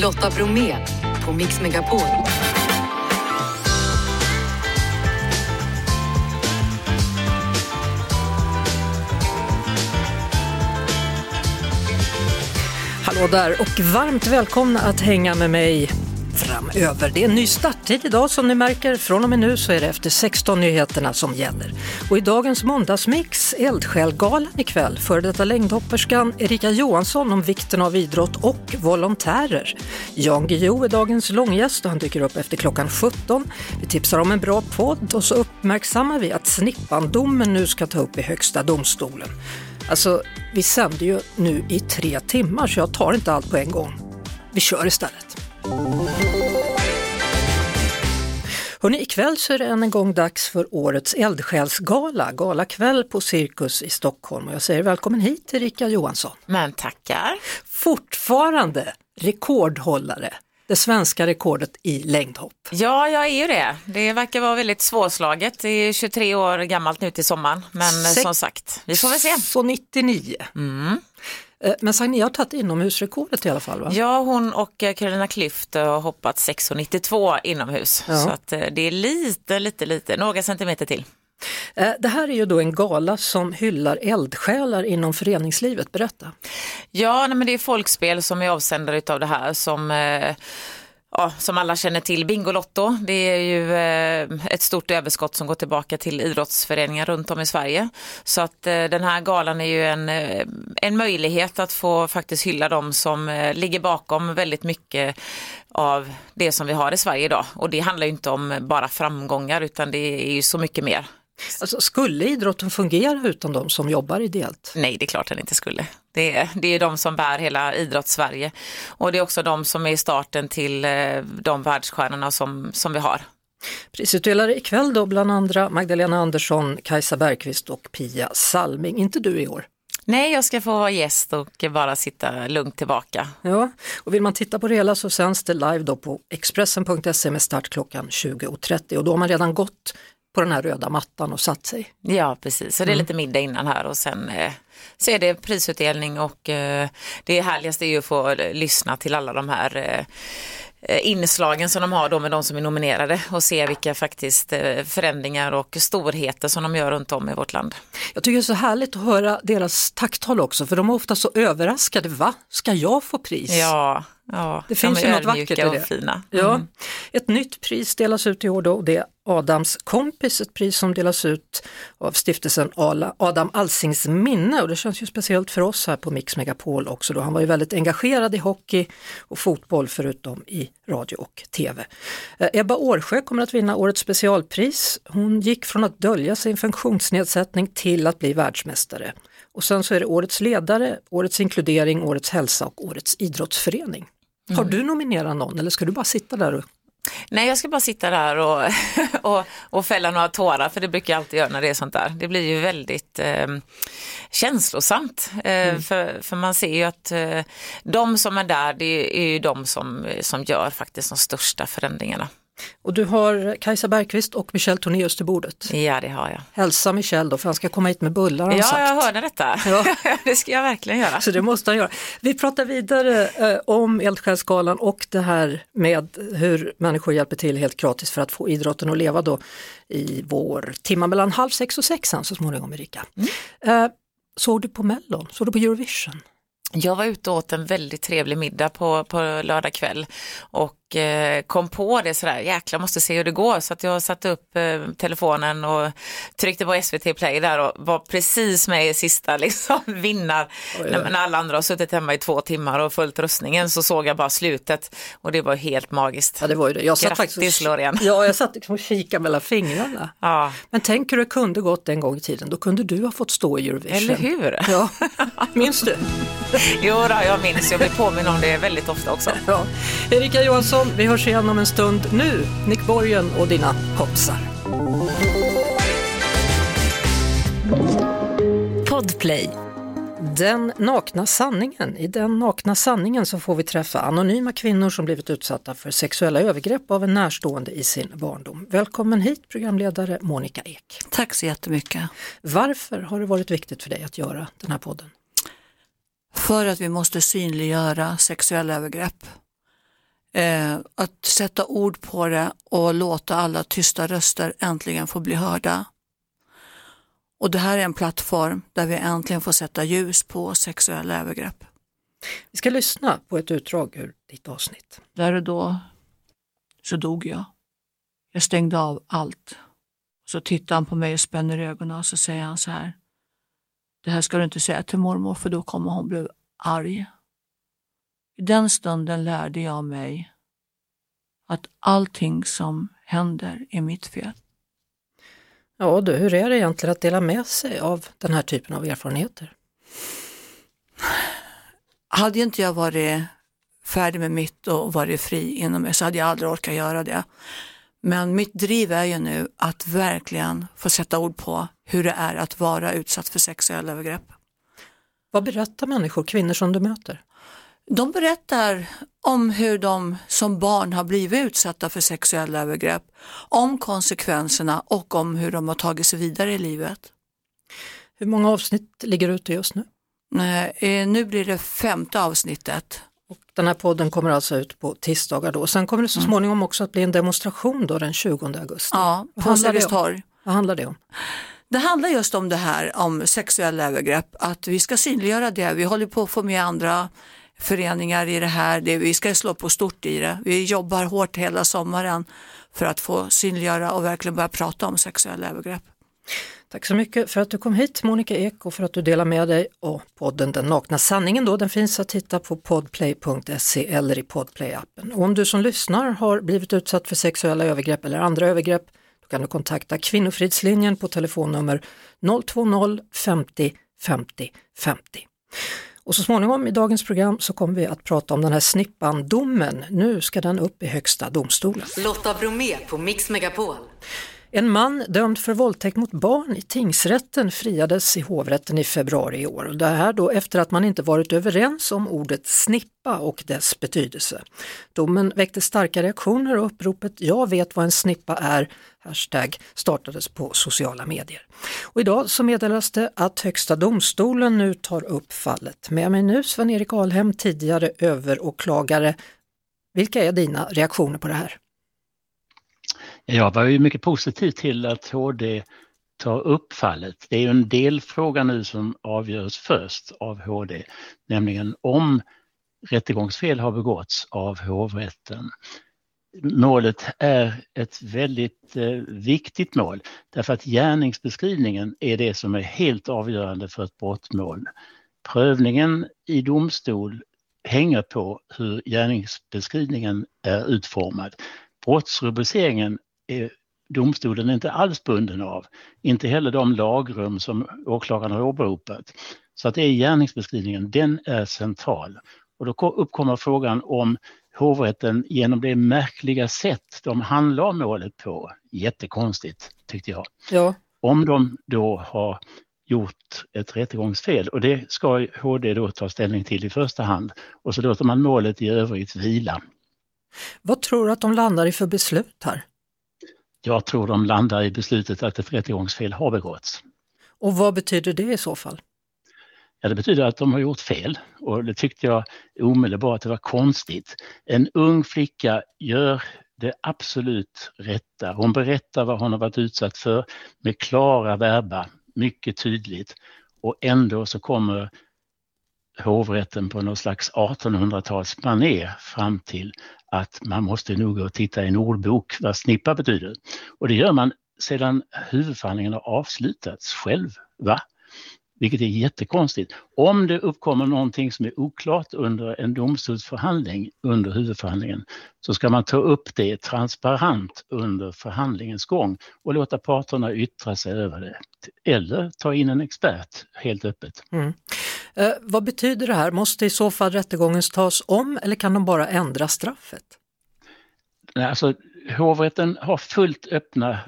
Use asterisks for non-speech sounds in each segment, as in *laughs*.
Lotta Bromé på Mix Megapol. Hallå där och varmt välkomna att hänga med mig framöver. Det är en ny starttid idag som ni märker. Från och med nu så är det efter 16 nyheterna som gäller. Och i dagens måndagsmix Eldsjälgalan ikväll. Före detta längdhopperskan Erika Johansson om vikten av idrott och volontärer. Jan Guillou är dagens långgäst och han dyker upp efter klockan 17. Vi tipsar om en bra podd och så uppmärksammar vi att Snippandomen nu ska ta upp i Högsta domstolen. Alltså, vi sänder ju nu i tre timmar så jag tar inte allt på en gång. Vi kör istället. Hörrni, ikväll så är det än en gång dags för årets eldsjälsgala, galakväll på Cirkus i Stockholm. Och jag säger välkommen hit Erika Johansson. Men tackar. Fortfarande rekordhållare, det svenska rekordet i längdhopp. Ja, jag är ju det. Det verkar vara väldigt svårslaget. Det är 23 år gammalt nu till sommaren, men Sex- som sagt, vi får väl se. Så 99. Mm. Eh, Men Sagni har tagit inomhusrekordet i alla fall va? Ja, hon och eh, Carolina Klüft har hoppat 6,92 inomhus. Ja. Så att eh, det är lite, lite, lite, några centimeter till. Det här är ju då en gala som hyllar eldsjälar inom föreningslivet, berätta. Ja, men det är folkspel som är avsändare av det här som Ja, som alla känner till, Bingolotto, det är ju eh, ett stort överskott som går tillbaka till idrottsföreningar runt om i Sverige. Så att eh, den här galan är ju en, eh, en möjlighet att få faktiskt hylla dem som eh, ligger bakom väldigt mycket av det som vi har i Sverige idag. Och det handlar ju inte om bara framgångar utan det är ju så mycket mer. Alltså, skulle idrotten fungera utan de som jobbar ideellt? Nej, det är klart den inte skulle. Det är, det är de som bär hela idrotts-Sverige och det är också de som är starten till eh, de världsstjärnorna som, som vi har. Prisutdelare ikväll då bland andra Magdalena Andersson, Kajsa Bergqvist och Pia Salming. Inte du i år. Nej, jag ska få vara gäst och bara sitta lugnt tillbaka. Ja, och vill man titta på det hela så sänds det live då på Expressen.se med start klockan 20.30 och då har man redan gått på den här röda mattan och satt sig. Ja, precis. Så det är lite middag innan här och sen eh, så är det prisutdelning och eh, det härligaste är ju att få eh, lyssna till alla de här eh, inslagen som de har då med de som är nominerade och se vilka faktiskt förändringar och storheter som de gör runt om i vårt land. Jag tycker det är så härligt att höra deras tacktal också för de är ofta så överraskade. Va, ska jag få pris? Ja, ja. Det finns de ju något vackert i det. och fina. Ja, Mm. ett nytt pris delas ut i år då och det Adams kompis, ett pris som delas ut av stiftelsen Adam Alsings minne och det känns ju speciellt för oss här på Mix Megapol också då. Han var ju väldigt engagerad i hockey och fotboll förutom i radio och tv. Eh, Ebba Årsjö kommer att vinna årets specialpris. Hon gick från att dölja sin funktionsnedsättning till att bli världsmästare. Och sen så är det årets ledare, årets inkludering, årets hälsa och årets idrottsförening. Har du nominerat någon eller ska du bara sitta där och Nej, jag ska bara sitta där och, *laughs* och, och fälla några tårar, för det brukar jag alltid göra när det är sånt där. Det blir ju väldigt eh, känslosamt, eh, för, för man ser ju att eh, de som är där, det är ju de som, som gör faktiskt de största förändringarna. Och du har Kajsa Bergqvist och Michel Tornéus till bordet. Ja, det har jag. Hälsa Michel då för han ska komma hit med bullar har Ja, sagt. jag hörde detta. Ja. *laughs* det ska jag verkligen göra. Så det måste han göra. Vi pratar vidare eh, om Eldsjälsgalan och det här med hur människor hjälper till helt gratis för att få idrotten att leva då i vår timma mellan halv sex och sexan så småningom Erika. Eh, såg du på Mellon? Såg du på Eurovision? Jag var ute och åt en väldigt trevlig middag på, på lördag kväll och eh, kom på det sådär, jäklar måste se hur det går. Så att jag satte upp eh, telefonen och tryckte på SVT Play där och var precis med i sista *laughs* liksom, vinnar. oj. När, när alla andra har suttit hemma i två timmar och följt röstningen så såg jag bara slutet och det var helt magiskt. Ja det var ju det. Jag satt Grattis, faktiskt Loreen. Ja, jag satt liksom och kikade mellan fingrarna. Ja, Men tänk hur det kunde gått en gång i tiden. Då kunde du ha fått stå i Eurovision. eller hur? Ja, *laughs* minns du? Jo, då, jag minns, jag blir påminn om det väldigt ofta också. Ja. Erika Johansson, vi hörs igen om en stund. Nu, Nick Borgen och dina kompisar. Podplay. Den nakna sanningen. I den nakna sanningen så får vi träffa anonyma kvinnor som blivit utsatta för sexuella övergrepp av en närstående i sin barndom. Välkommen hit programledare Monica Ek. Tack så jättemycket. Varför har det varit viktigt för dig att göra den här podden? För att vi måste synliggöra sexuella övergrepp. Eh, att sätta ord på det och låta alla tysta röster äntligen få bli hörda. Och det här är en plattform där vi äntligen får sätta ljus på sexuella övergrepp. Vi ska lyssna på ett utdrag ur ditt avsnitt. Där och då så dog jag. Jag stängde av allt. Så tittar han på mig och spänner ögonen och så säger han så här. Det här ska du inte säga till mormor för då kommer hon bli arg. I den stunden lärde jag mig att allting som händer är mitt fel. Ja du, hur är det egentligen att dela med sig av den här typen av erfarenheter? Hade inte jag varit färdig med mitt och varit fri inom mig så hade jag aldrig orkat göra det. Men mitt driv är ju nu att verkligen få sätta ord på hur det är att vara utsatt för sexuella övergrepp. Vad berättar människor, kvinnor som du möter? De berättar om hur de som barn har blivit utsatta för sexuella övergrepp, om konsekvenserna och om hur de har tagit sig vidare i livet. Hur många avsnitt ligger ute just nu? Eh, nu blir det femte avsnittet. Och den här podden kommer alltså ut på tisdagar då. Sen kommer det så småningom också att bli en demonstration då den 20 augusti. Ja, på Sergels torg. Vad handlar det om? Det handlar just om det här om sexuella övergrepp, att vi ska synliggöra det. Vi håller på att få med andra föreningar i det här, det, vi ska slå på stort i det. Vi jobbar hårt hela sommaren för att få synliggöra och verkligen börja prata om sexuella övergrepp. Tack så mycket för att du kom hit Monica Ek och för att du delar med dig och podden Den nakna sanningen då, den finns att hitta på podplay.se eller i podplay-appen. Och om du som lyssnar har blivit utsatt för sexuella övergrepp eller andra övergrepp, då kan du kontakta Kvinnofridslinjen på telefonnummer 020 50 50 50. Och så småningom i dagens program så kommer vi att prata om den här snippan-domen. Nu ska den upp i Högsta domstolen. Lotta Bromé på Mix Megapol. En man dömd för våldtäkt mot barn i tingsrätten friades i hovrätten i februari i år. Det här då efter att man inte varit överens om ordet snippa och dess betydelse. Domen väckte starka reaktioner och uppropet “Jag vet vad en snippa är” hashtag startades på sociala medier. Och idag så meddelas det att Högsta domstolen nu tar upp fallet. Med mig nu Sven-Erik Alhem, tidigare överåklagare. Vilka är dina reaktioner på det här? Jag var ju mycket positiv till att HD tar upp fallet. Det är ju en delfråga nu som avgörs först av HD, nämligen om rättegångsfel har begåtts av hovrätten. Målet är ett väldigt eh, viktigt mål därför att gärningsbeskrivningen är det som är helt avgörande för ett brottmål. Prövningen i domstol hänger på hur gärningsbeskrivningen är utformad. Brottsrubriceringen är domstolen inte alls bunden av, inte heller de lagrum som åklagaren har åberopat. Så att det är gärningsbeskrivningen, den är central. Och då uppkommer frågan om hovrätten genom det märkliga sätt de handlar målet på, jättekonstigt tyckte jag, Ja, om de då har gjort ett rättegångsfel och det ska HD då ta ställning till i första hand och så låter man målet i övrigt vila. vad tror du att de landar i för beslut här? Jag tror de landar i beslutet att ett rättegångsfel har begåtts. Och vad betyder det i så fall? Ja, det betyder att de har gjort fel och det tyckte jag omedelbart det var konstigt. En ung flicka gör det absolut rätta. Hon berättar vad hon har varit utsatt för med klara verba, mycket tydligt. Och ändå så kommer hovrätten på någon slags 1800-talsmanér fram till att man måste nog gå och titta i en ordbok vad snippa betyder. Och det gör man sedan huvudförhandlingen har avslutats själv. Va? Vilket är jättekonstigt. Om det uppkommer någonting som är oklart under en domstolsförhandling under huvudförhandlingen så ska man ta upp det transparent under förhandlingens gång och låta parterna yttra sig över det. Eller ta in en expert helt öppet. Mm. Eh, vad betyder det här? Måste i så fall rättegången tas om eller kan de bara ändra straffet? Nej, Alltså, hovrätten har fullt öppna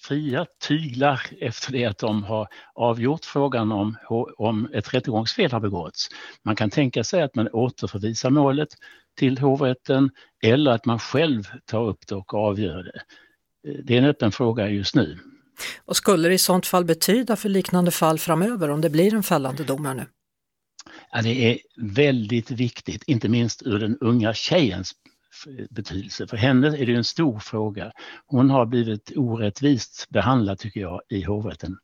fria tyglar efter det att de har avgjort frågan om, om ett rättegångsfel har begåtts. Man kan tänka sig att man återförvisar målet till hovrätten eller att man själv tar upp det och avgör det. Det är en öppen fråga just nu. Vad skulle det i sånt fall betyda för liknande fall framöver om det blir en fällande dom här nu? Ja, det är väldigt viktigt, inte minst ur den unga tjejens betydelse. För henne är det en stor fråga. Hon har blivit orättvist behandlad tycker jag i hovrätten.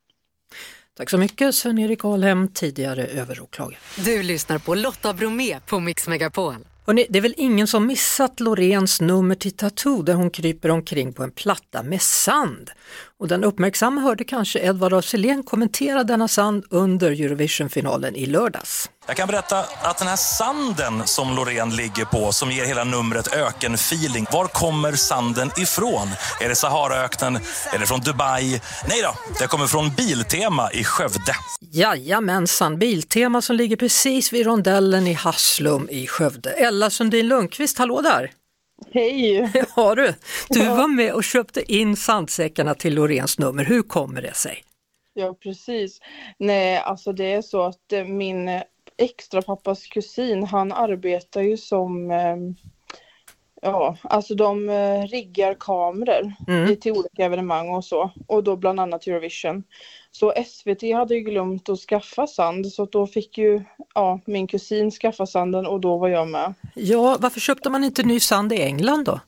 Tack så mycket Sven-Erik Alhem, tidigare överåklagare. Du lyssnar på Lotta Bromé på Mix Megapol. Hörrni, det är väl ingen som missat Lorens nummer till Tattoo där hon kryper omkring på en platta med sand. Och den uppmärksamma hörde kanske Edvard af kommentera denna sand under Eurovision-finalen i lördags. Jag kan berätta att den här sanden som Loreen ligger på, som ger hela numret ökenfeeling. Var kommer sanden ifrån? Är det Saharaöknen? Är det från Dubai? Nej då, det kommer från Biltema i Skövde. Jajamensan, Biltema som ligger precis vid rondellen i Haslum i Skövde. Ella Sundin Lundqvist, hallå där! Hej! *laughs* Ja du, du var med och köpte in sandsäckarna till Lorens nummer. Hur kommer det sig? Ja, precis. Nej, alltså det är så att eh, min extra pappas kusin, han arbetar ju som ehm, Ja, alltså de eh, riggar kameror mm. till olika evenemang och så. Och då bland annat Eurovision. Så SVT hade ju glömt att skaffa sand så då fick ju ja, min kusin skaffa sanden och då var jag med. Ja, varför köpte man inte ny sand i England då?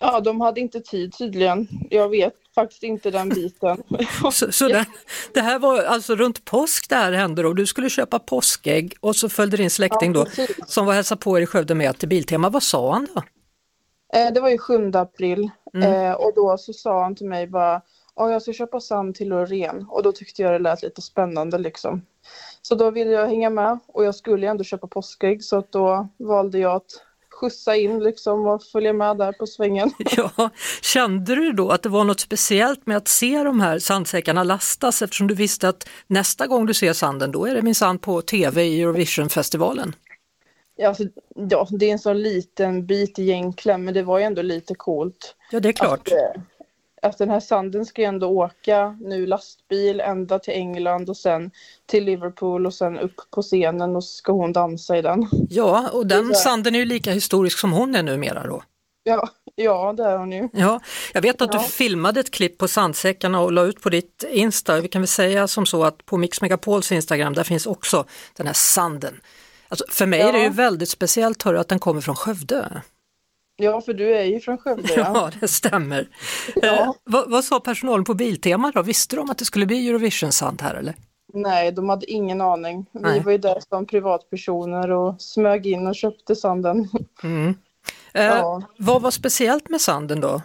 Ja, de hade inte tid tydligen. Jag vet faktiskt inte den biten. *laughs* så, så det, det, här var alltså runt påsk det här hände och du skulle köpa påskägg och så följde din släkting ja, då som var hälsa på er i Skövde med till Biltema. Vad sa han då? Eh, det var ju 7 april mm. eh, och då så sa han till mig bara Ja, jag ska köpa sand till Loreen och då tyckte jag det lät lite spännande liksom. Så då ville jag hänga med och jag skulle ändå köpa påskägg så att då valde jag att skjutsa in liksom och följa med där på svängen. *laughs* Ja, kände du då att det var något speciellt med att se de här sandsäckarna lastas eftersom du visste att nästa gång du ser sanden då är det minsann på tv i Eurovisionfestivalen? Ja, alltså, ja, det är en så liten bit egentligen men det var ju ändå lite coolt. Ja, det är klart. Att, eh, att den här sanden ska ändå åka nu lastbil ända till England och sen till Liverpool och sen upp på scenen och ska hon dansa i den. Ja, och den sanden är ju lika historisk som hon är numera då. Ja, ja det är hon ju. Ja, jag vet att ja. du filmade ett klipp på sandsäckarna och la ut på ditt Insta. Vi kan väl säga som så att på Mix Megapols Instagram där finns också den här sanden. Alltså, för mig ja. är det ju väldigt speciellt hör, att den kommer från Skövde. Ja, för du är ju från Skövde. Ja, *laughs* ja det stämmer. Ja. Eh, vad, vad, sa personalen på Biltema då? Visste de att det skulle bli Eurovision-sand här eller? Nej, de hade ingen aning. Nej. Vi var ju där som privatpersoner och smög in och köpte sanden. Mm. *laughs* Eh, ja. Vad var speciellt med sanden då?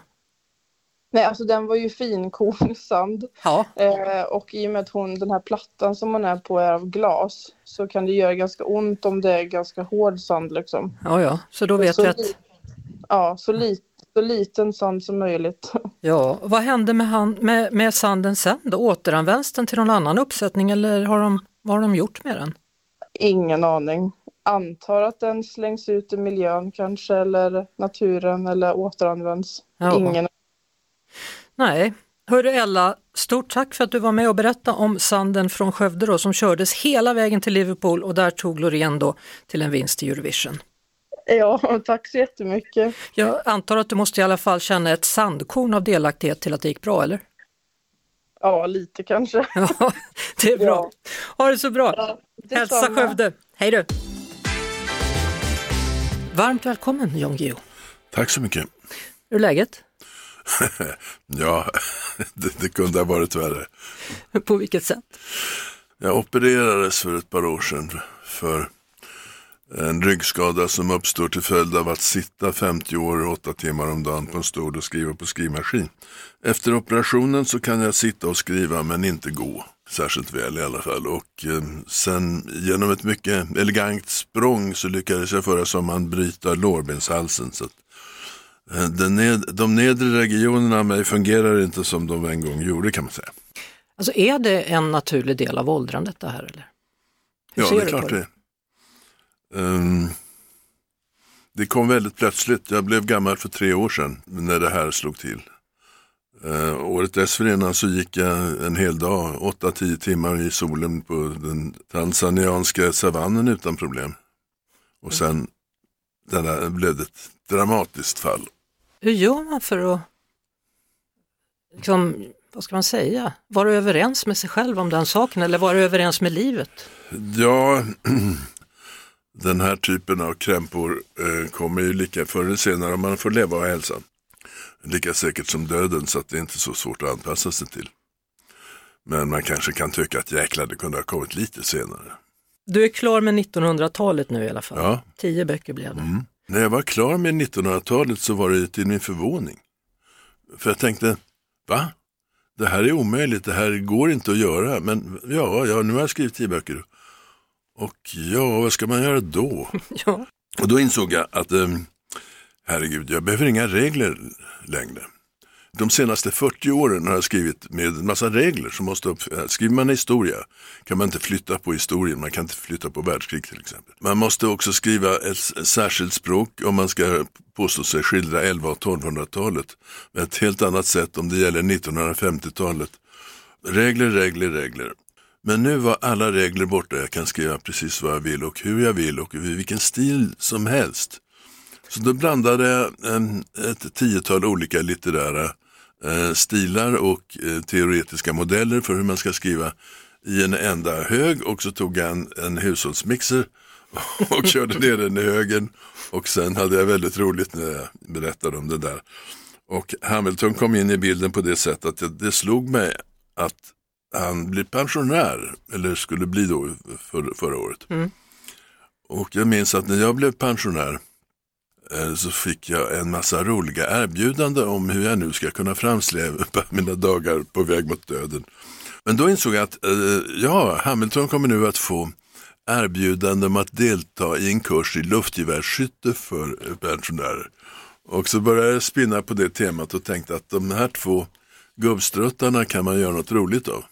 Nej, alltså den var ju finkornig sand. Ja. Eh, och i och med att hon, den här plattan som hon är på är av glas så kan det göra ganska ont om det är ganska hård sand liksom. Ja, ja, så då vet så vi att ja, så, lit, så liten sand som möjligt. *laughs* Ja, vad hände med, hand, med, med sanden sen då? Återanvänds den till någon annan uppsättning eller har de, vad har de gjort med den? Ingen aning. Antar att den slängs ut i miljön kanske eller naturen eller återanvänds. Ja. Ingen Nej, Hörru Ella, stort tack för att du var med och berättade om sanden från Skövde då, som kördes hela vägen till Liverpool och där tog Loreen då till en vinst i Eurovision. *laughs* Ja, tack så jättemycket. Jag antar att du måste i alla fall känna ett sandkorn av delaktighet till att det gick bra, eller? Ja, lite kanske. *laughs* Ja, det är bra. Ja. Ha det så bra. Ja, Hälsa Skövde. Hej du! Varmt välkommen Jan Guillou. Tack så mycket. Hur är läget? *laughs* ja, det, det, kunde ha varit värre. På vilket sätt? Jag opererades för ett par år sedan för en ryggskada som uppstår till följd av att sitta 50 år och 8 timmar om dagen på en stol och skriva på skrivmaskin. Efter operationen så kan jag sitta och skriva men inte gå särskilt väl i alla fall. Och eh, sen genom ett mycket elegant språng så lyckades jag förra sommaren bryta lårbenshalsen. Så att, eh, den ned, de nedre regionerna av mig fungerar inte som de en gång gjorde kan man säga. Alltså är det en naturlig del av åldrandet det här eller? Hur ja, det är klart det. Um, det kom väldigt plötsligt. Jag blev gammal för tre år sedan när det här slog till. Uh, året dessförinnan så gick jag en hel dag, 8-10 timmar i solen på den tanzanianska savannen utan problem. Och sen där blev det ett dramatiskt fall. Hur gör man för att, liksom, vad ska man säga, vara överens med sig själv om den saken eller vara överens med livet? Ja, *clears throat* Den här typen av krämpor eh, kommer ju lika förr eller senare om man får leva och hälsa. Lika säkert som döden så att det är inte så svårt att anpassa sig till. Men man kanske kan tycka att jäklar det kunde ha kommit lite senare. Du är klar med 1900-talet nu i alla fall. Ja. Tio böcker blev det. När jag var klar med 1900-talet så var det till min förvåning. För jag tänkte, va? Det här är omöjligt, det här går inte att göra. Men ja, ja nu har jag skrivit tio böcker. Och ja, vad ska man göra då? *laughs* Ja. Och då insåg jag att, eh, herregud, jag behöver inga regler längre. De senaste 40 åren har jag skrivit med en massa regler som måste upp. Skriver man historia kan man inte flytta på historien, man kan inte flytta på världskrig till exempel. Man måste också skriva ett särskilt språk om man ska påstå sig skildra 11 och 1200-talet. Med ett helt annat sätt om det gäller 1950-talet. Regler, regler, regler. Men nu var alla regler borta, jag kan skriva precis vad jag vill och hur jag vill och i vilken stil som helst. Så då blandade jag ett tiotal olika litterära eh, stilar och eh, teoretiska modeller för hur man ska skriva i en enda hög och så tog jag en, en hushållsmixer *laughs* och körde ner den i högen och sen hade jag väldigt roligt när jag berättade om det där. Och Hamilton kom in i bilden på det sättet att det, det slog mig att han blir pensionär, eller skulle bli då för, förra året. Och jag minns att när jag blev pensionär eh, så fick jag en massa roliga erbjudanden om hur jag nu ska kunna framsläpa *laughs* mina dagar på väg mot döden. Men då insåg jag att eh, ja, Hamilton kommer nu att få erbjudande om att delta i en kurs i luftgevärsskytte för eh, pensionärer. Och så började jag spinna på det temat och tänkte att de här två gubbstruttarna kan man göra något roligt av.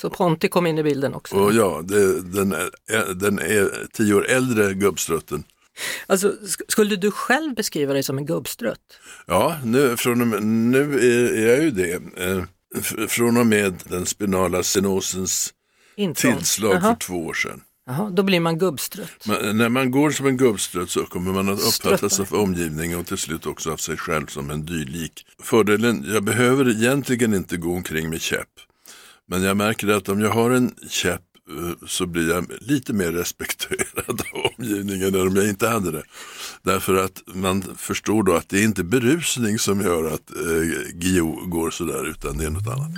Så Ponti kom in i bilden också. Och ja, det, den, är, den är tio år äldre gubbstrutten. Alltså, sk- skulle du själv beskriva dig som en gubbstrutt? Ja, nu, från och med, nu är, jag ju det. Eh, från och med den spinala stenosens Intrång. tillslag Jaha. för två år sedan. Jaha, då blir man gubbstrutt. Men, när man går som en gubbstrutt så kommer man att uppfattas av omgivningen och till slut också av sig själv som en dylik. Fördelen, jag behöver egentligen inte gå omkring med käpp. Men jag märker att om jag har en käpp eh, så blir jag lite mer respekterad av omgivningen än om jag inte hade det. Därför att man förstår då att det är inte berusning som gör att eh, Guillou går sådär utan det är något annat.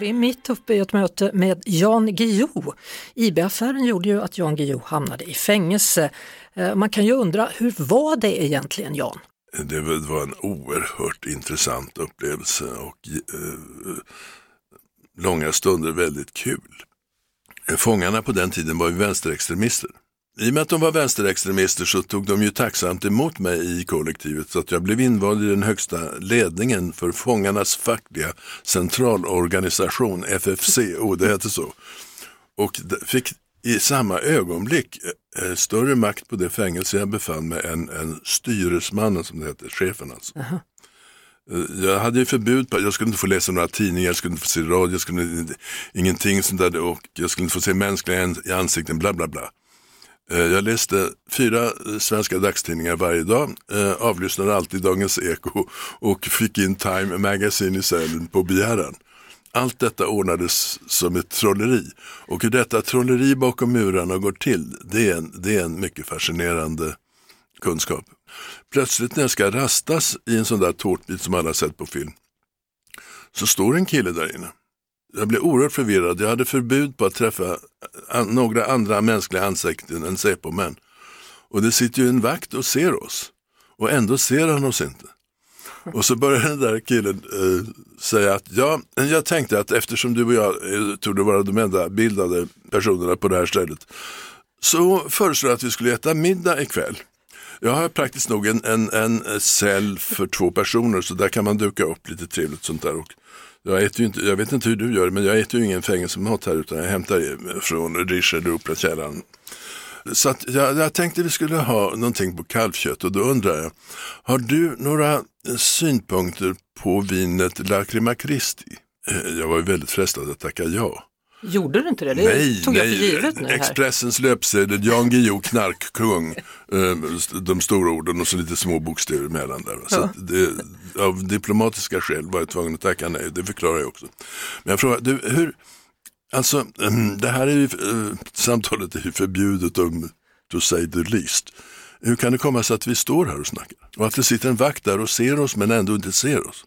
Vi är mitt uppe i ett möte med Jan Guillou. IB-affären gjorde ju att Jan Guillou hamnade i fängelse. Eh, man kan ju undra, hur var det egentligen Jan? Det var en oerhört intressant upplevelse och eh, långa stunder väldigt kul. Fångarna på den tiden var ju vänsterextremister. I och med att de var vänsterextremister så tog de ju tacksamt emot mig i kollektivet så att jag blev invald i den högsta ledningen för fångarnas fackliga centralorganisation, FFCO, det hette så. Och fick i samma ögonblick eh, större makt på det fängelse jag befann mig än, än styresmannen som det heter, chefen alltså. Eh, Jag hade ju förbud på, jag skulle inte få läsa några tidningar, jag skulle inte få se radio, jag skulle inte, ingenting sånt där och jag skulle inte få se mänskliga i ansikten, bla bla bla. Eh, Jag läste fyra eh, svenska dagstidningar varje dag, eh, avlyssnade alltid Dagens Eko och fick in Time Magazine i cellen på begäran. Allt detta ordnades som ett trolleri. Och hur detta trolleri bakom murarna går till, det är en, det är en mycket fascinerande kunskap. Plötsligt när jag ska rastas i en sån där tårtbit som alla sett på film, så står en kille där inne. Jag blev oerhört förvirrad. Jag hade förbud på att träffa eh, några andra mänskliga ansikten än Säpo-män. Och det sitter ju en vakt och ser oss. Och ändå ser han oss inte. Och så började den där killen eh, säga att ja, jag tänkte att eftersom du och jag eh, torde vara de enda bildade personerna på det här stället så föreslår jag att vi skulle äta middag ikväll. Jag har praktiskt nog en, en, en cell för två personer så där kan man duka upp lite trevligt sånt där. Och jag, äter ju inte, jag vet inte hur du gör men jag äter ju ingen fängelsemat här utan jag hämtar från Riche eller Operakällaren. Så jag, jag tänkte vi skulle ha någonting på kalvkött och då undrar jag, har du några eh, synpunkter på vinet Lacrima Christi? Eh, Jag var ju väldigt frestad att tacka ja. Gjorde du inte det? Det Nej, tog jag för nej. givet nu här. Expressens löpsedel, Jan Guillou, knarkkung, eh, de stora orden och så lite små bokstäver emellan där. Så det, av diplomatiska skäl var jag tvungen att tacka nej, det förklarar jag också. Men jag frågar, du, hur, Alltså, ehm, det här är ju, eh, samtalet är ju förbjudet om to say the least. Hur kan det komma sig att vi står här och snackar? Och att det sitter en vakt där och ser oss men ändå inte ser oss?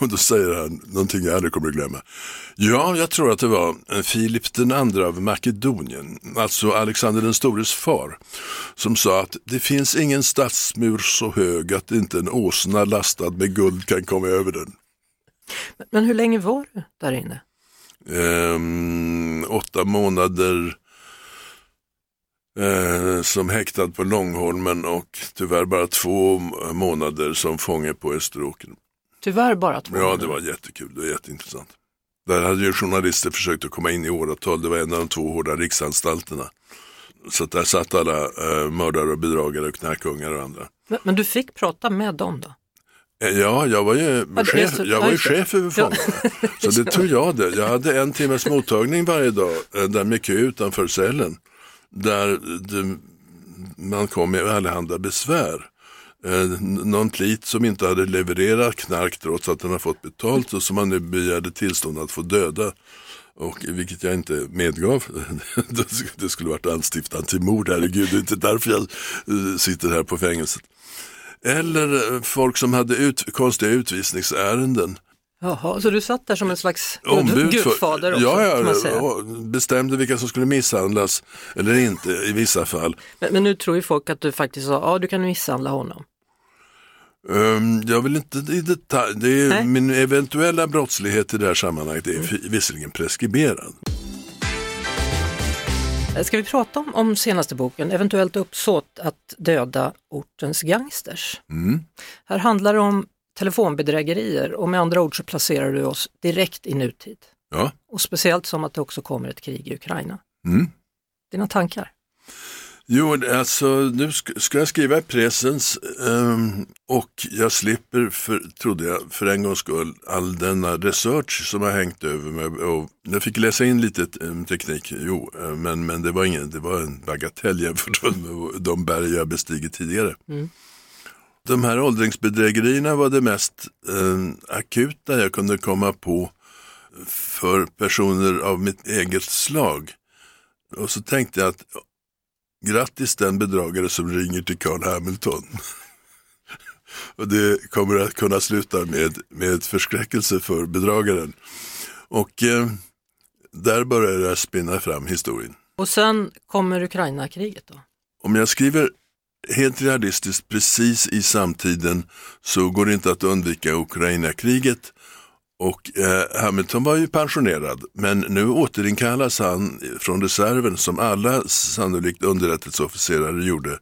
Och då säger han någonting jag aldrig kommer att glömma. Ja, jag tror att det var eh, Filip den andra av Makedonien, alltså Alexander den stores far, som sa att det finns ingen stadsmur så hög att inte en åsna lastad med guld kan komma över den. Men hur länge var du där inne? Ehm, åtta månader eh, som häktad på Långholmen och tyvärr bara två månader som fånge på Österåker. Tyvärr bara två Ja, månader. det var jättekul och jätteintressant. Där hade ju journalister försökt att komma in i åratal. Det var en av de två hårda riksanstalterna. Så där satt alla eh, mördare och bedragare och knarkungar och andra. Men, men du fick prata med dem då? Ja, jag var ju chef, jag var ju chef över fångarna. Så det tog jag det. Jag hade en timmes mottagning varje dag, eh, där kö utanför cellen. Där man kom med allehanda besvär. Eh, någon plit som inte hade levererat knark trots att den har fått betalt och som man nu begärde tillstånd att få döda. Och, vilket jag inte medgav. *laughs* det skulle varit anstiftan till mord, herregud. Det är inte därför jag eh, sitter här på fängelset. Eller eh, folk som hade ut, konstiga utvisningsärenden. Jaha, så du satt där som en slags Ombud gudfader också? ja, ja, och bestämde vilka som skulle misshandlas eller inte i vissa fall. Men, men nu tror ju folk att du faktiskt sa, ja du kan misshandla honom. Um, jag vill inte i detalj, det är, min eventuella brottslighet i det här sammanhanget är mm. visserligen preskriberad. Ska vi prata om, om senaste boken, eventuellt uppsåt att döda ortens gangsters? Mm. Här handlar det om telefonbedrägerier och med andra ord så placerar du oss direkt i nutid. Ja. Och speciellt som att det också kommer ett krig i Ukraina. Mm. Dina tankar? Jo, alltså nu sk- ska jag skriva i pressens ehm, och jag slipper, för, trodde jag, för en gångs skull all denna research som har hängt över mig. Och jag fick läsa in lite eh, teknik, jo, eh, men, men det, var ingen, det var en bagatell jämfört med *laughs* de berg jag bestigit tidigare. Mm. De här åldringsbedrägerierna var det mest eh, akuta jag kunde komma på för personer av mitt eget slag. Och så tänkte jag att grattis den bedragare som ringer till Carl Hamilton. och det kommer att kunna sluta med, med förskräckelse för bedragaren. Och eh, där börjar jag spinna fram historien. Och sen kommer Ukraina-kriget då? Om jag skriver helt realistiskt precis i samtiden så går det inte att undvika Ukraina-kriget. Och eh, Hamilton var ju pensionerad men nu återinkallas han från reserven som alla sannolikt underrättelseofficerare gjorde.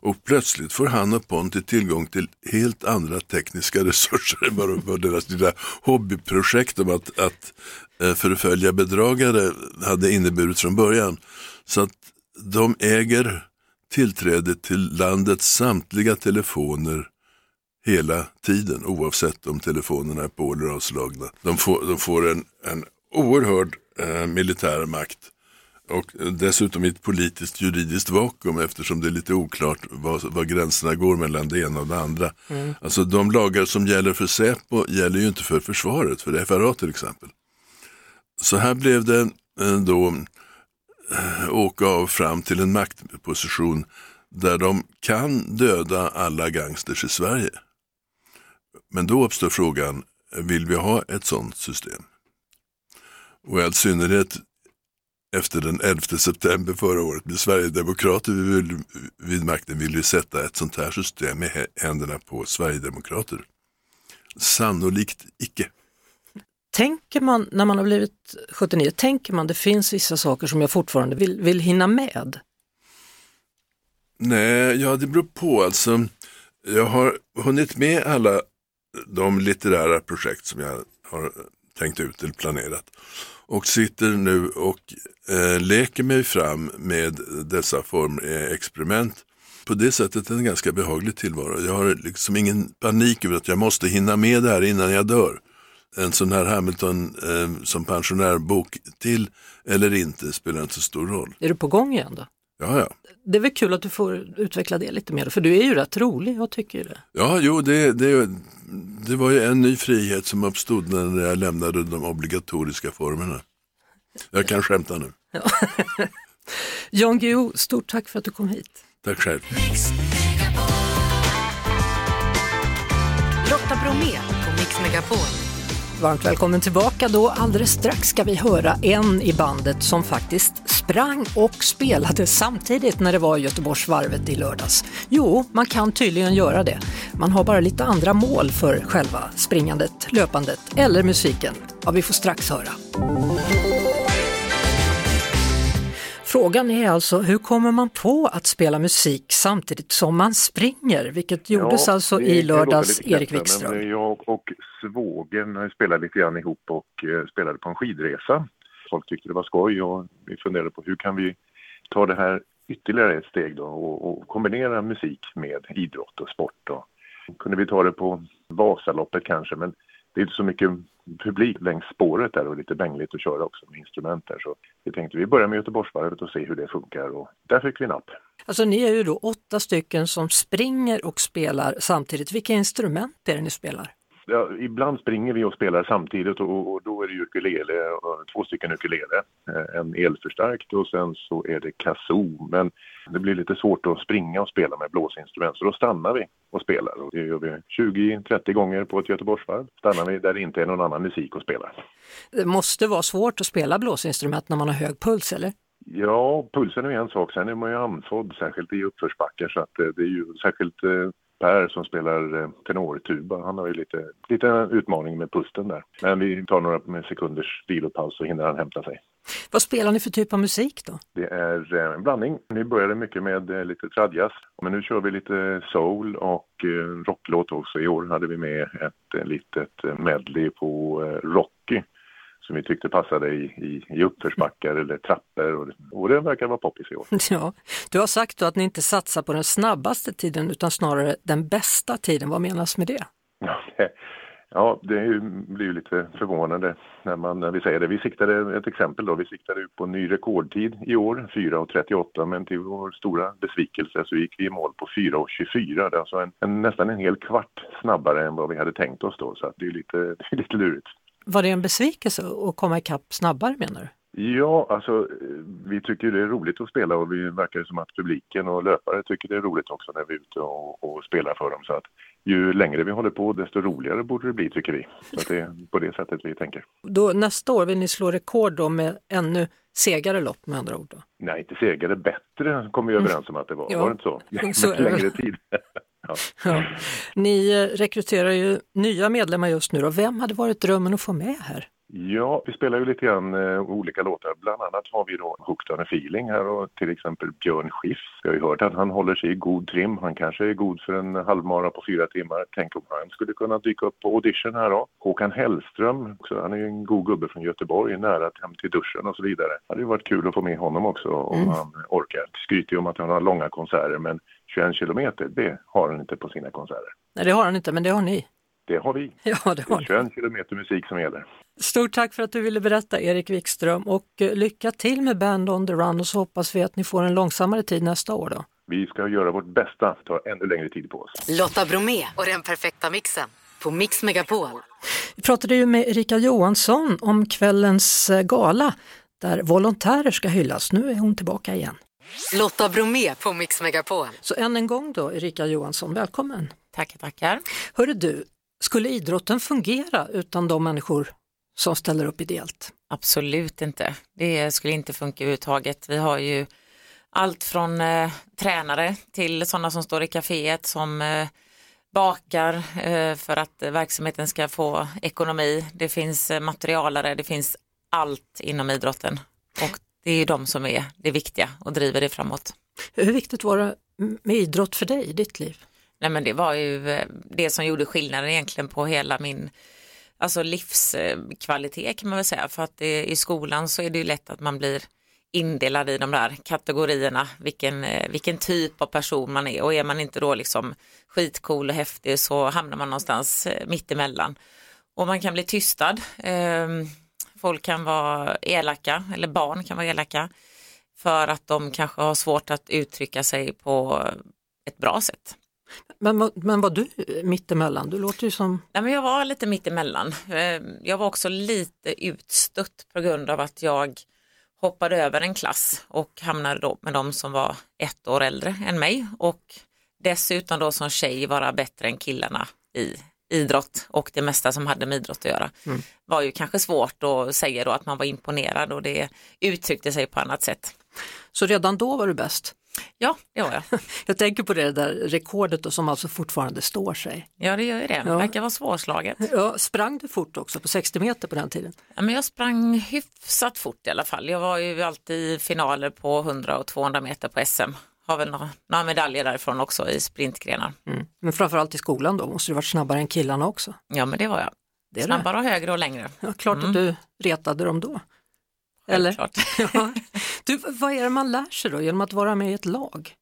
Och plötsligt får han och Ponti tillgång till helt andra tekniska *laughs* resurser än vad deras lilla hobbyprojekt om att, att eh, förfölja bedragare hade inneburit från början. Så att de äger tillträde till landets samtliga telefoner hela tiden oavsett om telefonerna är på eller avslagna. De får, de får en, en oerhörd eh, militär makt och dessutom i ett politiskt juridiskt vakuum eftersom det är lite oklart var, var gränserna går mellan det ena och det andra. Alltså de lagar som gäller för Säpo gäller ju inte för försvaret, för FRA till exempel. Så här blev det eh, då eh, åka av fram till en maktposition där de kan döda alla gangsters i Sverige. Men då uppstår frågan, vill vi ha ett sådant system? Och i all synnerhet efter den 11 september förra året med Sverigedemokrater vid, vid makten vill vi sätta ett sånt här system i hä- händerna på Sverigedemokrater. Sannolikt icke. Tänker man, när man har blivit 79, tänker man det finns vissa saker som jag fortfarande vill, vill hinna med? Nej, ja det beror på. Alltså, jag har hunnit med alla de litterära projekt som jag har tänkt ut eller planerat. Och sitter nu och eh, leker mig fram med dessa formexperiment. På det sättet en ganska behaglig tillvaro. Jag har liksom ingen panik över att jag måste hinna med det här innan jag dör. En sån här Hamilton eh, som pensionärbok till eller inte spelar inte så stor roll. Är du på gång igen då? Ja, ja. Det är väl kul att du får utveckla det lite mer, för du är ju rätt rolig, jag tycker det. Ja, jo, det, det, det var ju en ny frihet som uppstod när jag lämnade de obligatoriska formerna. Jag kan skämta nu. *laughs* Jan Guillou, stort tack för att du kom hit. Tack själv. Lotta Bromé på Mix Megapol. Varmt välkommen tillbaka då. Alldeles strax ska vi höra en i bandet som faktiskt sprang och spelade samtidigt när det var Göteborgsvarvet i lördags. Jo, man kan tydligen göra det. Man har bara lite andra mål för själva springandet, löpandet eller musiken. Ja, vi får strax höra. Frågan är alltså, hur kommer man på att spela musik samtidigt som man springer? Vilket gjordes alltså det- i lördags, Erik Wikström. Men jag och svågen spelade lite grann ihop och eh, spelade på en skidresa. Folk tyckte det var skoj och vi funderade på hur kan vi ta det här ytterligare ett steg då och, och kombinera musik med idrott och sport. Då. Kunde vi ta det på Vasaloppet kanske men det är inte så mycket publik längs spåret där och lite bängligt att köra också med instrument där. Så vi tänkte vi börjar med Göteborgsvarvet och se hur det funkar och där fick vi napp. Alltså ni är ju då åtta stycken som springer och spelar samtidigt. Vilka instrument är det ni spelar? Ja, ibland springer vi och spelar samtidigt och, och då är det ukulele, och två stycken ukulele. Eh, En elförstärkt och sen så är det kazoo. Men det blir lite svårt att springa och spela med blåsinstrument så då stannar vi och spelar. Och det gör vi 20-30 gånger på ett Göteborgsvarv. Stannar vi där det inte är någon annan musik att spela. Det måste vara svårt att spela blåsinstrument när man har hög puls, eller? Ja, pulsen är en sak. Sen är man ju andfådd, särskilt i uppförsbackar. Så att eh, det är ju särskilt eh, Per som spelar eh, tenortuba. Han har ju lite, lite utmaning med pusten där. Men vi tar några sekunders vilopaus så hinner han hämta sig. Vad spelar ni för typ av musik då? Det är eh, en blandning. Nu började mycket med eh, lite tradjazz. Men nu kör vi lite soul och rocklåt också. I år hade vi med ett litet medley på Rocky som vi tyckte passade i, i, i uppförsbackar eller trappor och, och det verkar vara poppis i år. *laughs* Ja, du har sagt att ni inte satsar på den snabbaste tiden utan snarare den bästa tiden. Vad menas med det? Ja, det- ju, blir ju lite förvånande när, man, när vi säger det. Vi siktade, ett exempel då, vi siktade ut på ny rekordtid i år, 4.38, men till vår stora besvikelse så gick vi i mål på 4.24. Det är alltså en, en, nästan en hel kvart snabbare än vad vi hade tänkt oss då, så det är lite, *laughs* det är lite lurigt. Var det en besvikelse att komma ikapp snabbare menar du? Ja, alltså eh, vi tycker det är roligt att spela och vi verkar som att publiken och löpare tycker det är roligt också när vi är ute och, och spelar för dem. Så att ju längre vi håller på desto roligare borde det bli tycker vi. Så att det är på det sättet vi tänker. Då, nästa år vill ni slå rekord då med ännu segare lopp med andra ord? Då. Nej, inte segare, bättre kom vi överens om att det var. Ja. Var det inte så? *laughs* Så längre tid. *laughs* ja. Ja. Ni eh, rekryterar ju nya medlemmar just nu och vem hade varit drömmen att få med här? Ja, vi spelar ju lite grann eh, olika låtar. Bland annat har vi då Hooked on a feeling här och till exempel Björn Schiff. Vi har ju hört att han håller sig i god trim. Han kanske är god för en halvmara på fyra timmar. Tänk om han skulle kunna dyka upp på audition här då. Håkan Hellström, också, han är ju en god gubbe från Göteborg, nära hem till duschen och så vidare. Det hade ju varit kul att få med honom också om han orkar. Skryter ju om att han har långa konserter men 21 kilometer, det har han inte på sina konserter. Nej, det har han inte, men det har ni. Det har vi. *laughs* Ja, det Det har är ni. 21 kilometer musik som gäller. Stort tack för att du ville berätta Erik Wikström och eh, lycka till med Band on the Run och så hoppas vi att ni får en långsammare tid nästa år då. Vi ska göra vårt bästa, ta ännu längre tid på oss. Lotta Bromé och den perfekta mixen på Mix Megapol. Vi pratade ju med Erika Johansson om kvällens eh, gala där volontärer ska hyllas. Nu är hon tillbaka igen. Lotta Bromé på Mix Megapol. Så än en gång då Erika Johansson, välkommen! Tackar, tackar. Hörru du, skulle idrotten fungera utan de människor som ställer upp ideellt? Absolut inte. Det skulle inte funka överhuvudtaget. Vi har ju allt från eh, tränare till sådana som står i kaféet som eh, bakar eh, för att eh, verksamheten ska få ekonomi. Det finns eh, materialare, det finns allt inom idrotten. Och det är ju de som är det viktiga och driver det framåt. Hur viktigt var det med idrott för dig i ditt liv? Nej men det var ju eh, det som gjorde skillnaden egentligen på hela min alltså livskvalitet kan man väl säga. För att det, i skolan så är det ju lätt att man blir indelad i de där kategorierna, vilken, eh, vilken typ av person man är och är man inte då liksom skitcool och häftig så hamnar man någonstans eh, mittemellan. Och man kan bli tystad, Ehm, folk kan vara elaka eller barn kan vara elaka för att de kanske har svårt att uttrycka sig på ett bra sätt. Men, men var du mittemellan? Du låter ju som... Nej, men jag var lite mittemellan. Eh, Jag var också lite utstött på grund av att jag hoppade över en klass och hamnade då med de som var ett år äldre än mig och dessutom då som tjej vara bättre än killarna i idrott och det mesta som hade med idrott att göra. var ju kanske svårt att säga då att man var imponerad och det uttryckte sig på annat sätt. Så redan då var du bäst? Ja, det var jag. *laughs* Jag tänker på det där rekordet som alltså fortfarande står sig. Ja, det gör ju det. Det verkar vara svårslaget. Ja, sprang du fort också på 60 meter på den tiden? Ja, men jag sprang hyfsat fort i alla fall. Jag var ju alltid i finaler på 100 och 200 meter på SM. Har väl några, några medaljer därifrån också i sprintgrenar. Mm. Men framförallt i skolan då, måste du varit snabbare än killarna också? Ja, men det var jag. Det. Snabbare och högre och längre. Ja, klart att du retade dem då. Eller? *laughs* Ja. Du, vad är det man lär sig då genom att vara med i ett lag?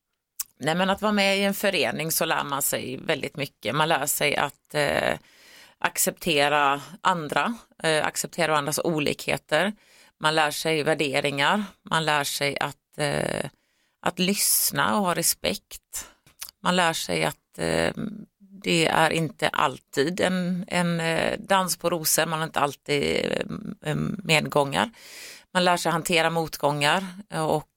Nej, men att vara med i en förening så lär man sig väldigt mycket. Man lär sig att eh, acceptera andra, eh, acceptera andras olikheter. Man lär sig värderingar, man lär sig att, eh, att lyssna och ha respekt. Man lär sig att eh, det är inte alltid en, en eh, dans på rosor, man har inte alltid eh, eh, medgångar. Man lär sig hantera motgångar och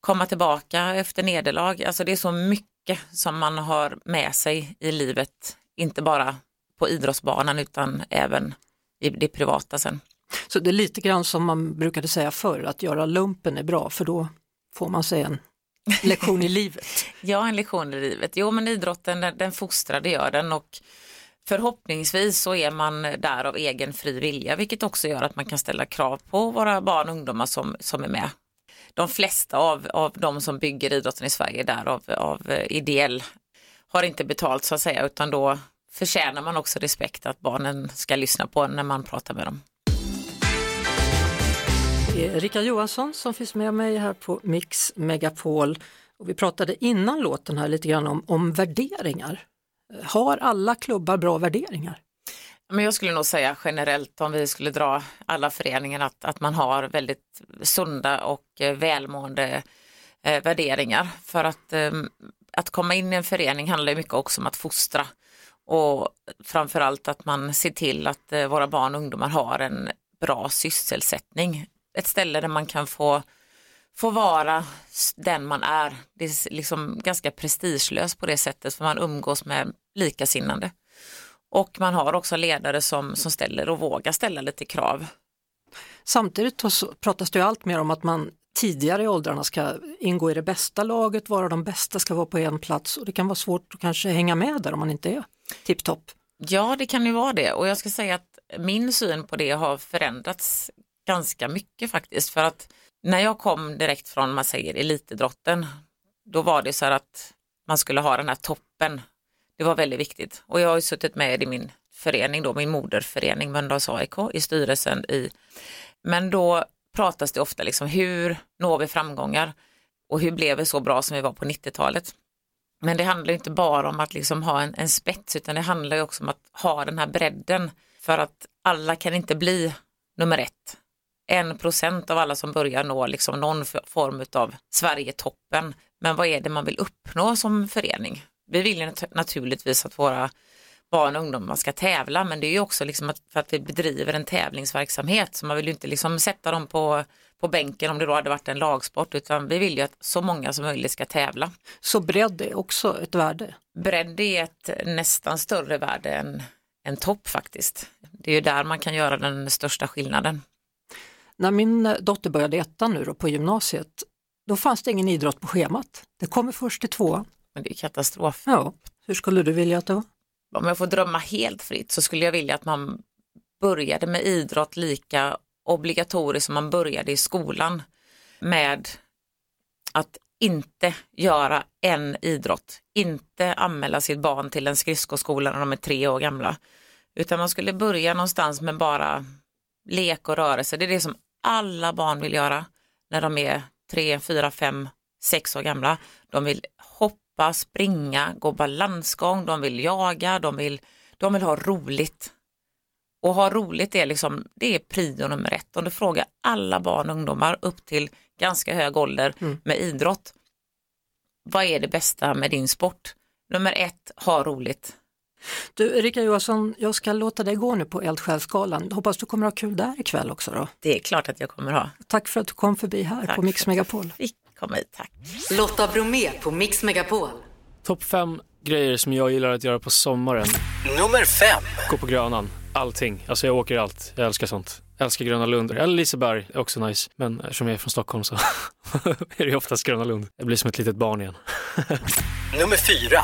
komma tillbaka efter nederlag. Alltså det är så mycket som man har med sig i livet, inte bara på idrottsbanan utan även i det privata sen. Så det är lite grann som man brukade säga förr, att göra lumpen är bra för då får man sig en lektion i *laughs* livet. Ja, en lektion i livet. Jo, men idrotten den, den fostrar, det gör den och förhoppningsvis så är man där av egen fri vilja, vilket också gör att man kan ställa krav på våra barn och ungdomar som, som är med. De flesta av, av de som bygger idrotten i Sverige är där av, av eh, ideell, har inte betalt så att säga, utan då förtjänar man också respekt att barnen ska lyssna på när man pratar med dem. Det är Rika Johansson som finns med mig här på Mix Megapol. Och vi pratade innan låten här lite grann om, om värderingar. Har alla klubbar bra värderingar? Men jag skulle nog säga generellt om vi skulle dra alla föreningar att, att man har väldigt sunda och eh, välmående eh, värderingar. För att, eh, att komma in i en förening handlar mycket också om att fostra och framförallt att man ser till att eh, våra barn och ungdomar har en bra sysselsättning. Ett ställe där man kan få, få vara den man är. Det är liksom ganska prestigelöst på det sättet för man umgås med likasinnande. Och man har också ledare som, som ställer och vågar ställa lite krav. Samtidigt pratas det ju allt mer om att man tidigare i åldrarna ska ingå i det bästa laget, vara de bästa, ska vara på en plats och det kan vara svårt att kanske hänga med där om man inte är tipptopp. Ja, det kan ju vara det och jag ska säga att min syn på det har förändrats ganska mycket faktiskt för att när jag kom direkt från, man säger elitidrotten, då var det så här att man skulle ha den här toppen. Det var väldigt viktigt och jag har ju suttit med i min förening då, min moderförening Mölndals AIK i styrelsen i, men då pratas det ofta liksom hur når vi framgångar och hur blev vi så bra som vi var på 90-talet. Men det handlar inte bara om att liksom ha en, en spets utan det handlar ju också om att ha den här bredden för att alla kan inte bli nummer ett. En procent av alla som börjar nå liksom någon form av Sverigetoppen. Men vad är det man vill uppnå som förening? Vi vill ju nat- naturligtvis att våra barn och ungdomar ska tävla men det är ju också liksom att, för att vi bedriver en tävlingsverksamhet så man vill ju inte liksom sätta dem på, på bänken om det då hade varit en lagsport utan vi vill ju att så många som möjligt ska tävla. Så bredd är också ett värde. Bredd är ett nästan större värde än, än topp faktiskt. Det är ju där man kan göra den största skillnaden. När min eh, dotter började ettan nu då på gymnasiet, då fanns det ingen idrott på schemat. Det kommer först i tvåan. Men det är katastrof. Ja, hur skulle du vilja att det var? Om jag får drömma helt fritt så skulle jag vilja att man började med idrott lika obligatoriskt som man började i skolan med att inte göra en idrott, inte anmäla sitt barn till en skridskoskola när de är tre år gamla, utan man skulle börja någonstans med bara lek och rörelse. Det är det som alla barn vill göra när de är tre, fyra, fem, sex år gamla. De vill hoppa, springa, gå balansgång, de vill jaga, de vill, de vill ha roligt. Och ha roligt är liksom, det är prio nummer ett. Om du frågar alla barn och ungdomar upp till ganska hög ålder med idrott, vad är det bästa med din sport? Nummer ett, ha roligt. Du Erika Johansson, jag ska låta dig gå nu på Eldsjälsgalan. Hoppas du kommer ha kul där ikväll också då. Det är klart att jag kommer ha. Tack för att du kom förbi här Tack på Mix Megapol. Fick komma hit, tack. Lotta Bromé på Mix Megapol. Topp fem grejer som jag gillar att göra på sommaren. Nummer fem. Gå på Grönan. Allting. Alltså jag åker allt. Jag älskar sånt. Jag älskar Gröna Lund. Eller Liseberg är också nice. Men eftersom jag är från Stockholm så *laughs* är det oftast Gröna Lund. Jag blir som ett litet barn igen. *laughs* Nummer fyra.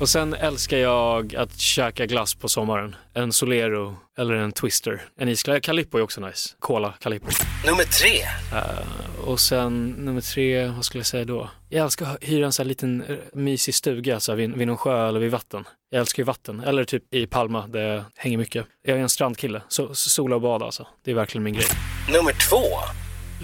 Och sen älskar jag att käka glass på sommaren. En Solero eller en Twister. En isglass. Calippo är också nice. Cola Calippo. Nummer tre. Eh, och sen nummer tre, vad skulle jag säga då? Jag älskar att hyra en sån här liten eh, mysig stuga så här, vid, vid någon sjö eller vid vatten. Jag älskar ju vatten. Eller typ i Palma där jag hänger mycket. Jag är en strandkille. Så, så sola och bada alltså. Det är verkligen min grej. Nummer två.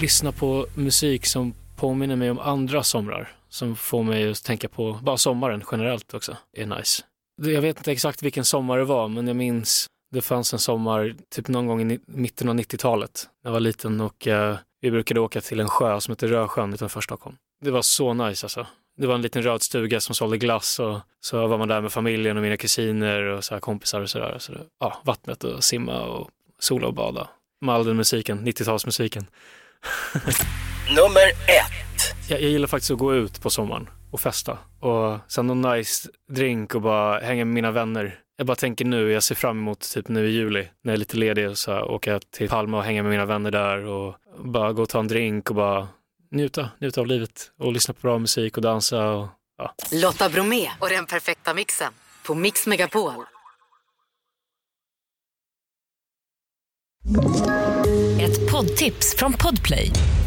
Lyssna på musik som påminner mig om andra somrar. Som får mig att tänka på bara sommaren generellt också. är nice. Jag vet inte exakt vilken sommar det var, men jag minns det fanns en sommar, typ någon gång i mitten av 90-talet, när jag var liten och eh, vi brukade åka till en sjö som heter Rösjön utanför Stockholm. Det var så nice alltså. Det var en liten röd stuga som sålde glass och så var man där med familjen och mina kusiner och så här kompisar och sådär. Så det, ja, vattnet och simma och sola och bada. Med all den musiken, 90-talsmusiken. *laughs* Nummer ett. Jag, jag gillar faktiskt att gå ut på sommaren och festa. Och sen någon nice drink och bara hänga med mina vänner. Jag bara tänker nu, jag ser fram emot typ nu i juli när jag är lite ledig och så här, åka till Palma och hänga med mina vänner där och bara gå och ta en drink och bara njuta, njuta av livet och lyssna på bra musik och dansa och ja. Lotta Bromé och den perfekta mixen på Mix Megapol. Ett poddtips från Podplay.